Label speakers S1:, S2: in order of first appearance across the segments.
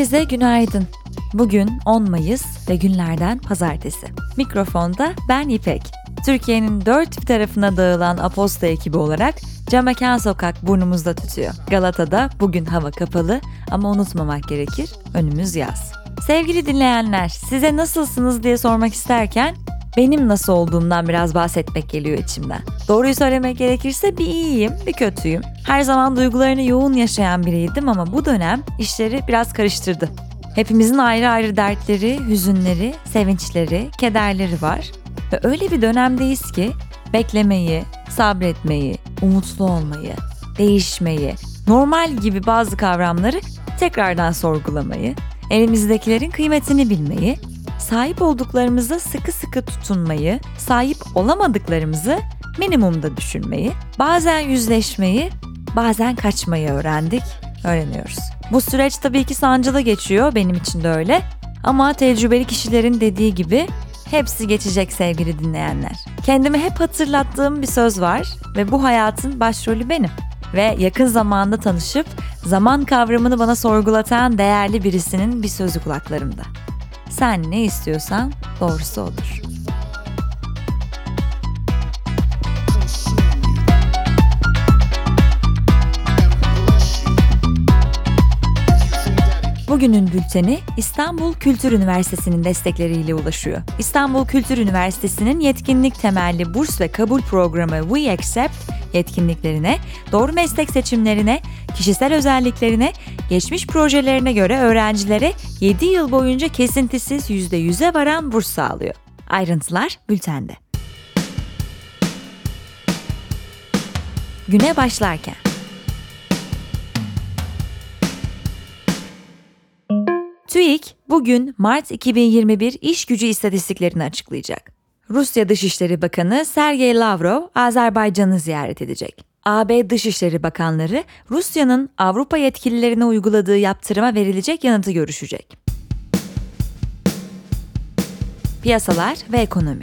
S1: Herkese günaydın. Bugün 10 Mayıs ve günlerden pazartesi. Mikrofonda ben İpek. Türkiye'nin dört bir tarafına dağılan Aposta ekibi olarak Camekan Sokak burnumuzda tutuyor. Galata'da bugün hava kapalı ama unutmamak gerekir, önümüz yaz. Sevgili dinleyenler, size nasılsınız diye sormak isterken benim nasıl olduğumdan biraz bahsetmek geliyor içimden. Doğruyu söylemek gerekirse bir iyiyim, bir kötüyüm. Her zaman duygularını yoğun yaşayan biriydim ama bu dönem işleri biraz karıştırdı. Hepimizin ayrı ayrı dertleri, hüzünleri, sevinçleri, kederleri var. Ve öyle bir dönemdeyiz ki beklemeyi, sabretmeyi, umutlu olmayı, değişmeyi, normal gibi bazı kavramları tekrardan sorgulamayı, elimizdekilerin kıymetini bilmeyi, sahip olduklarımıza sıkı sıkı tutunmayı, sahip olamadıklarımızı minimumda düşünmeyi, bazen yüzleşmeyi, bazen kaçmayı öğrendik, öğreniyoruz. Bu süreç tabii ki sancılı geçiyor, benim için de öyle. Ama tecrübeli kişilerin dediği gibi hepsi geçecek sevgili dinleyenler. Kendime hep hatırlattığım bir söz var ve bu hayatın başrolü benim. Ve yakın zamanda tanışıp zaman kavramını bana sorgulatan değerli birisinin bir sözü kulaklarımda. Sen ne istiyorsan doğrusu olur. Bugünün bülteni İstanbul Kültür Üniversitesi'nin destekleriyle ulaşıyor. İstanbul Kültür Üniversitesi'nin yetkinlik temelli burs ve kabul programı We Accept yetkinliklerine, doğru meslek seçimlerine, kişisel özelliklerine, geçmiş projelerine göre öğrencilere 7 yıl boyunca kesintisiz %100'e varan burs sağlıyor. Ayrıntılar bültende. Güne başlarken TÜİK bugün Mart 2021 iş gücü istatistiklerini açıklayacak. Rusya Dışişleri Bakanı Sergey Lavrov Azerbaycan'ı ziyaret edecek. AB Dışişleri Bakanları Rusya'nın Avrupa yetkililerine uyguladığı yaptırıma verilecek yanıtı görüşecek. Piyasalar ve ekonomi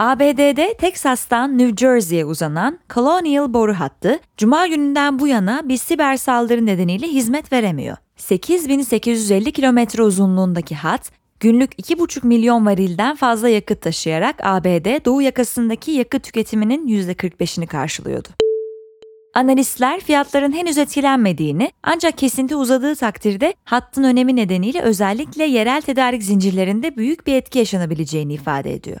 S1: ABD'de Teksas'tan New Jersey'ye uzanan Colonial boru hattı, Cuma gününden bu yana bir siber saldırı nedeniyle hizmet veremiyor. 8850 kilometre uzunluğundaki hat, günlük 2,5 milyon varilden fazla yakıt taşıyarak ABD doğu yakasındaki yakıt tüketiminin %45'ini karşılıyordu. Analistler fiyatların henüz etkilenmediğini ancak kesinti uzadığı takdirde hattın önemi nedeniyle özellikle yerel tedarik zincirlerinde büyük bir etki yaşanabileceğini ifade ediyor.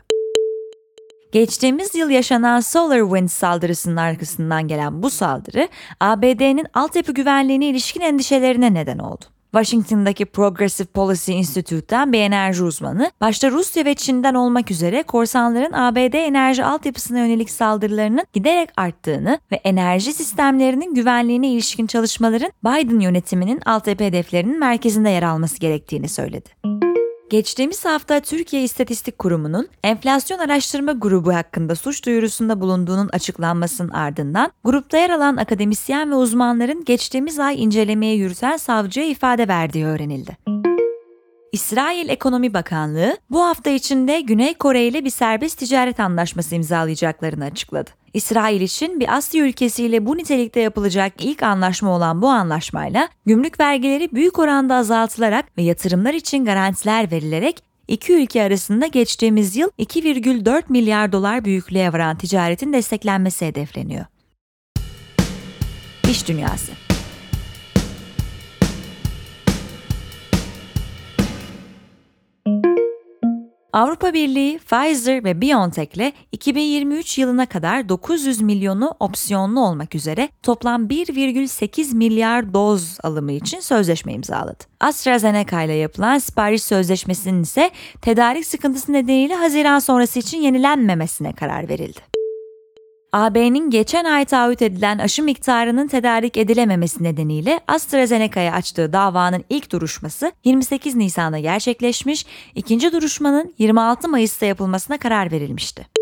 S1: Geçtiğimiz yıl yaşanan SolarWinds saldırısının arkasından gelen bu saldırı ABD'nin altyapı güvenliğine ilişkin endişelerine neden oldu. Washington'daki Progressive Policy Institute'ten bir enerji uzmanı, başta Rusya ve Çin'den olmak üzere korsanların ABD enerji altyapısına yönelik saldırılarının giderek arttığını ve enerji sistemlerinin güvenliğine ilişkin çalışmaların Biden yönetiminin altyapı hedeflerinin merkezinde yer alması gerektiğini söyledi. Geçtiğimiz hafta Türkiye İstatistik Kurumu'nun enflasyon araştırma grubu hakkında suç duyurusunda bulunduğunun açıklanmasının ardından grupta yer alan akademisyen ve uzmanların geçtiğimiz ay incelemeye yürüten savcıya ifade verdiği öğrenildi. İsrail Ekonomi Bakanlığı bu hafta içinde Güney Kore ile bir serbest ticaret anlaşması imzalayacaklarını açıkladı. İsrail için bir Asya ülkesiyle bu nitelikte yapılacak ilk anlaşma olan bu anlaşmayla gümrük vergileri büyük oranda azaltılarak ve yatırımlar için garantiler verilerek iki ülke arasında geçtiğimiz yıl 2,4 milyar dolar büyüklüğe varan ticaretin desteklenmesi hedefleniyor. İş Dünyası Avrupa Birliği Pfizer ve BioNTech 2023 yılına kadar 900 milyonu opsiyonlu olmak üzere toplam 1,8 milyar doz alımı için sözleşme imzaladı. AstraZeneca ile yapılan sipariş sözleşmesinin ise tedarik sıkıntısı nedeniyle Haziran sonrası için yenilenmemesine karar verildi. AB'nin geçen ay taahhüt edilen aşı miktarının tedarik edilememesi nedeniyle AstraZeneca'ya açtığı davanın ilk duruşması 28 Nisan'da gerçekleşmiş, ikinci duruşmanın 26 Mayıs'ta yapılmasına karar verilmişti.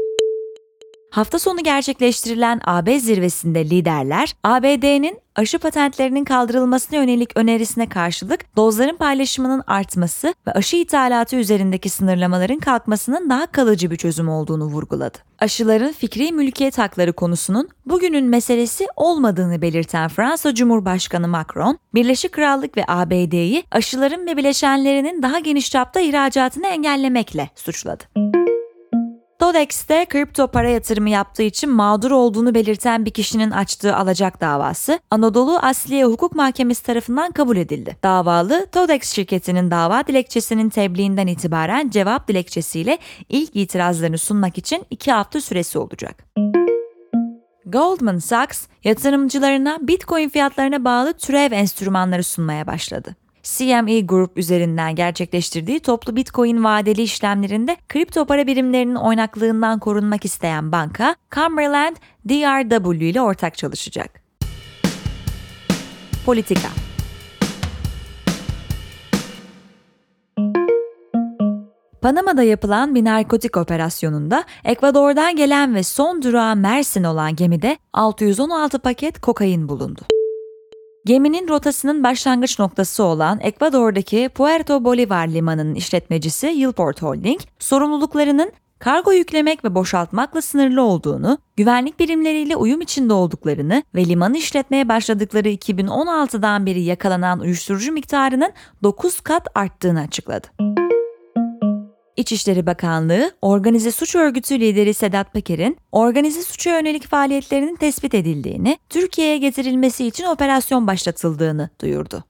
S1: Hafta sonu gerçekleştirilen AB zirvesinde liderler, ABD'nin aşı patentlerinin kaldırılmasına yönelik önerisine karşılık dozların paylaşımının artması ve aşı ithalatı üzerindeki sınırlamaların kalkmasının daha kalıcı bir çözüm olduğunu vurguladı. Aşıların fikri mülkiyet hakları konusunun bugünün meselesi olmadığını belirten Fransa Cumhurbaşkanı Macron, Birleşik Krallık ve ABD'yi aşıların ve bileşenlerinin daha geniş çapta ihracatını engellemekle suçladı. Dodex'te kripto para yatırımı yaptığı için mağdur olduğunu belirten bir kişinin açtığı alacak davası Anadolu Asliye Hukuk Mahkemesi tarafından kabul edildi. Davalı, Todex şirketinin dava dilekçesinin tebliğinden itibaren cevap dilekçesiyle ilk itirazlarını sunmak için iki hafta süresi olacak. Goldman Sachs, yatırımcılarına Bitcoin fiyatlarına bağlı türev enstrümanları sunmaya başladı. CME Group üzerinden gerçekleştirdiği toplu Bitcoin vadeli işlemlerinde kripto para birimlerinin oynaklığından korunmak isteyen banka, Cumberland DRW ile ortak çalışacak. Politika Panama'da yapılan bir narkotik operasyonunda Ekvador'dan gelen ve son durağı Mersin olan gemide 616 paket kokain bulundu. Geminin rotasının başlangıç noktası olan Ekvador'daki Puerto Bolivar limanının işletmecisi Yılport Holding, sorumluluklarının kargo yüklemek ve boşaltmakla sınırlı olduğunu, güvenlik birimleriyle uyum içinde olduklarını ve limanı işletmeye başladıkları 2016'dan beri yakalanan uyuşturucu miktarının 9 kat arttığını açıkladı. İçişleri Bakanlığı, organize suç örgütü lideri Sedat Peker'in organize suça yönelik faaliyetlerinin tespit edildiğini, Türkiye'ye getirilmesi için operasyon başlatıldığını duyurdu.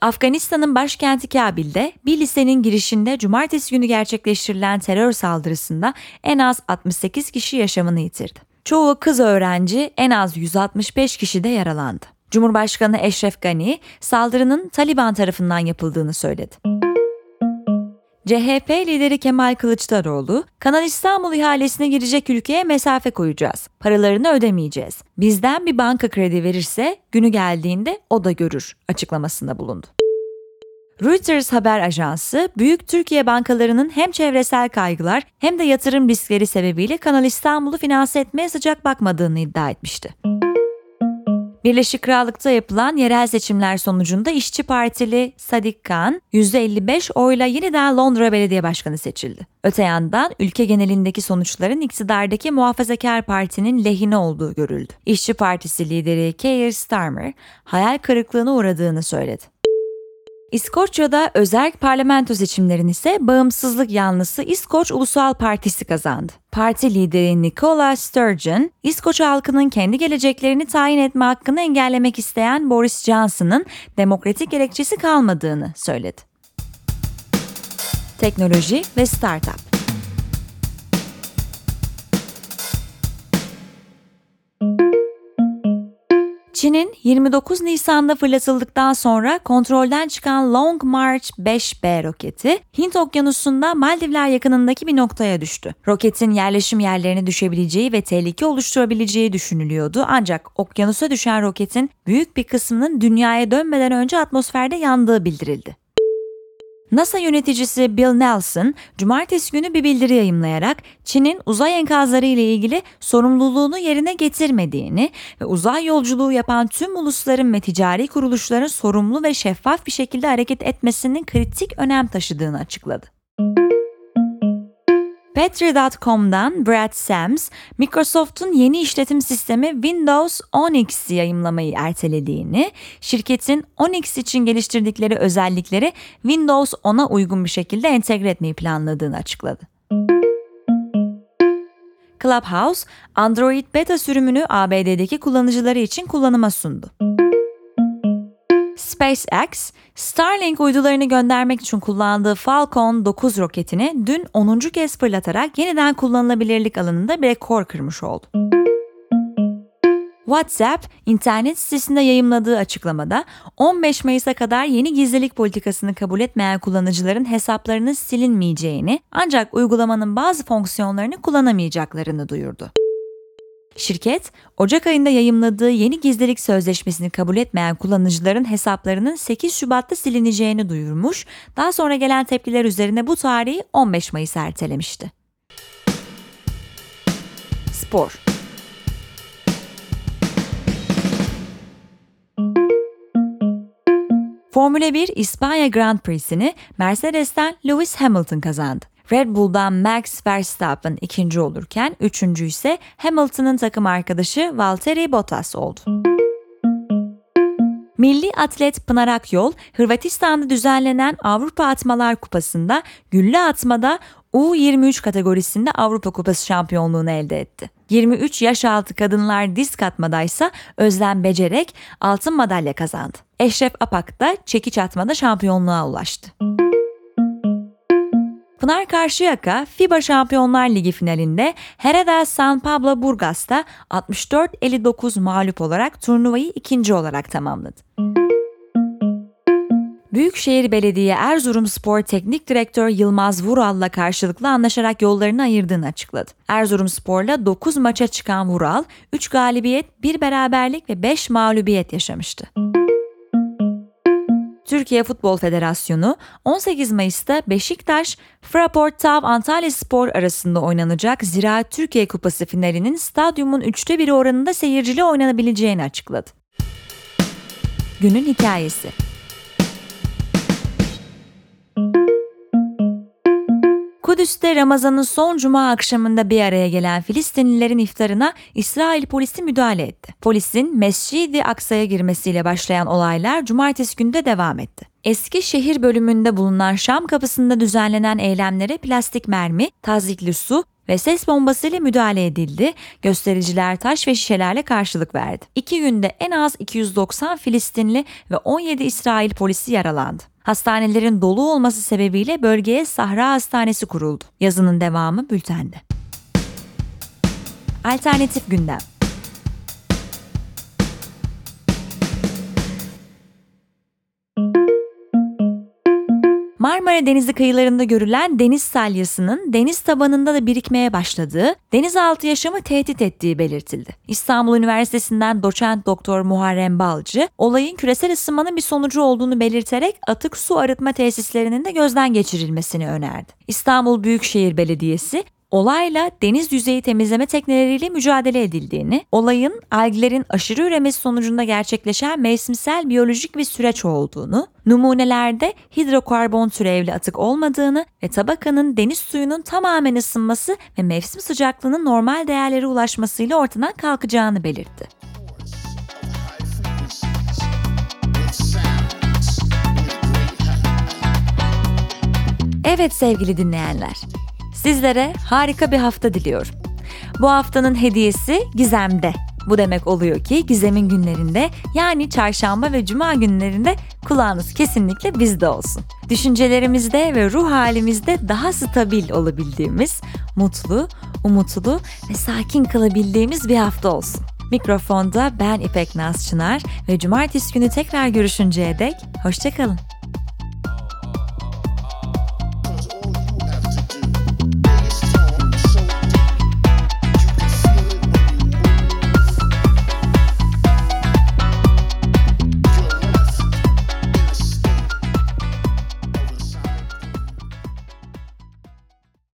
S1: Afganistan'ın başkenti Kabil'de bir lisenin girişinde cumartesi günü gerçekleştirilen terör saldırısında en az 68 kişi yaşamını yitirdi. Çoğu kız öğrenci, en az 165 kişi de yaralandı. Cumhurbaşkanı Eşref Gani, saldırının Taliban tarafından yapıldığını söyledi. CHP lideri Kemal Kılıçdaroğlu, Kanal İstanbul ihalesine girecek ülkeye mesafe koyacağız. Paralarını ödemeyeceğiz. Bizden bir banka kredi verirse günü geldiğinde o da görür açıklamasında bulundu. Reuters haber ajansı, büyük Türkiye bankalarının hem çevresel kaygılar hem de yatırım riskleri sebebiyle Kanal İstanbul'u finanse etmeye sıcak bakmadığını iddia etmişti. Birleşik Krallık'ta yapılan yerel seçimler sonucunda İşçi Partili Sadik Khan %55 oyla yeniden Londra Belediye Başkanı seçildi. Öte yandan ülke genelindeki sonuçların iktidardaki Muhafazakar Parti'nin lehine olduğu görüldü. İşçi Partisi lideri Keir Starmer hayal kırıklığına uğradığını söyledi. İskoçya'da özel parlamento seçimlerini ise bağımsızlık yanlısı İskoç Ulusal Partisi kazandı. Parti lideri Nicola Sturgeon, İskoç halkının kendi geleceklerini tayin etme hakkını engellemek isteyen Boris Johnson'ın demokratik gerekçesi kalmadığını söyledi. Teknoloji ve Startup Çin'in 29 Nisan'da fırlatıldıktan sonra kontrolden çıkan Long March 5B roketi Hint Okyanusu'nda Maldivler yakınındaki bir noktaya düştü. Roketin yerleşim yerlerine düşebileceği ve tehlike oluşturabileceği düşünülüyordu ancak okyanusa düşen roketin büyük bir kısmının dünyaya dönmeden önce atmosferde yandığı bildirildi. NASA yöneticisi Bill Nelson, cumartesi günü bir bildiri yayımlayarak Çin'in uzay enkazları ile ilgili sorumluluğunu yerine getirmediğini ve uzay yolculuğu yapan tüm ulusların ve ticari kuruluşların sorumlu ve şeffaf bir şekilde hareket etmesinin kritik önem taşıdığını açıkladı. Petri.com'dan Brad Sams, Microsoft'un yeni işletim sistemi Windows 10X'i yayımlamayı ertelediğini, şirketin 10X için geliştirdikleri özellikleri Windows 10'a uygun bir şekilde entegre etmeyi planladığını açıkladı. Clubhouse, Android beta sürümünü ABD'deki kullanıcıları için kullanıma sundu. SpaceX, Starlink uydularını göndermek için kullandığı Falcon 9 roketini dün 10. kez fırlatarak yeniden kullanılabilirlik alanında bir rekor kırmış oldu. WhatsApp, internet sitesinde yayımladığı açıklamada 15 Mayıs'a kadar yeni gizlilik politikasını kabul etmeyen kullanıcıların hesaplarının silinmeyeceğini ancak uygulamanın bazı fonksiyonlarını kullanamayacaklarını duyurdu. Şirket, Ocak ayında yayımladığı yeni gizlilik sözleşmesini kabul etmeyen kullanıcıların hesaplarının 8 Şubat'ta silineceğini duyurmuş, daha sonra gelen tepkiler üzerine bu tarihi 15 Mayıs ertelemişti. spor. Formula 1 İspanya Grand Prix'sini Mercedes'ten Lewis Hamilton kazandı. Red Bull'dan Max Verstappen ikinci olurken üçüncü ise Hamilton'ın takım arkadaşı Valtteri Bottas oldu. Milli atlet Pınar Akyol, Hırvatistan'da düzenlenen Avrupa Atmalar Kupası'nda gülle atmada U23 kategorisinde Avrupa Kupası şampiyonluğunu elde etti. 23 yaş altı kadınlar disk atmada ise Özlem Becerek altın madalya kazandı. Eşref Apak da çekiç atmada şampiyonluğa ulaştı. Pınar Karşıyaka FIBA Şampiyonlar Ligi finalinde Hereda San Pablo Burgas'ta 64-59 mağlup olarak turnuvayı ikinci olarak tamamladı. Büyükşehir Belediye Erzurumspor Teknik Direktör Yılmaz Vural'la karşılıklı anlaşarak yollarını ayırdığını açıkladı. Erzurumspor'la 9 maça çıkan Vural, 3 galibiyet, 1 beraberlik ve 5 mağlubiyet yaşamıştı. Türkiye Futbol Federasyonu 18 Mayıs'ta Beşiktaş, Fraport Tav Antalya Spor arasında oynanacak Ziraat Türkiye Kupası finalinin stadyumun üçte biri oranında seyircili oynanabileceğini açıkladı. Günün hikayesi Kudüs'te Ramazan'ın son cuma akşamında bir araya gelen Filistinlilerin iftarına İsrail polisi müdahale etti. Polisin Mescid-i Aksa'ya girmesiyle başlayan olaylar cumartesi günde devam etti. Eski şehir bölümünde bulunan Şam kapısında düzenlenen eylemlere plastik mermi, tazikli su ve ses bombasıyla müdahale edildi. Göstericiler taş ve şişelerle karşılık verdi. İki günde en az 290 Filistinli ve 17 İsrail polisi yaralandı. Hastanelerin dolu olması sebebiyle bölgeye Sahra Hastanesi kuruldu. Yazının devamı bültende. Alternatif gündem Marmara Denizi kıyılarında görülen deniz salyasının deniz tabanında da birikmeye başladığı, denizaltı yaşamı tehdit ettiği belirtildi. İstanbul Üniversitesi'nden doçent doktor Muharrem Balcı, olayın küresel ısınmanın bir sonucu olduğunu belirterek atık su arıtma tesislerinin de gözden geçirilmesini önerdi. İstanbul Büyükşehir Belediyesi olayla deniz yüzeyi temizleme tekneleriyle mücadele edildiğini, olayın alglerin aşırı üremesi sonucunda gerçekleşen mevsimsel biyolojik bir süreç olduğunu, numunelerde hidrokarbon türevli atık olmadığını ve tabakanın deniz suyunun tamamen ısınması ve mevsim sıcaklığının normal değerlere ulaşmasıyla ortadan kalkacağını belirtti. Evet sevgili dinleyenler, Sizlere harika bir hafta diliyorum. Bu haftanın hediyesi Gizem'de. Bu demek oluyor ki Gizem'in günlerinde yani çarşamba ve cuma günlerinde kulağınız kesinlikle bizde olsun. Düşüncelerimizde ve ruh halimizde daha stabil olabildiğimiz, mutlu, umutlu ve sakin kalabildiğimiz bir hafta olsun. Mikrofonda ben İpek Naz Çınar ve cumartesi günü tekrar görüşünceye dek hoşçakalın.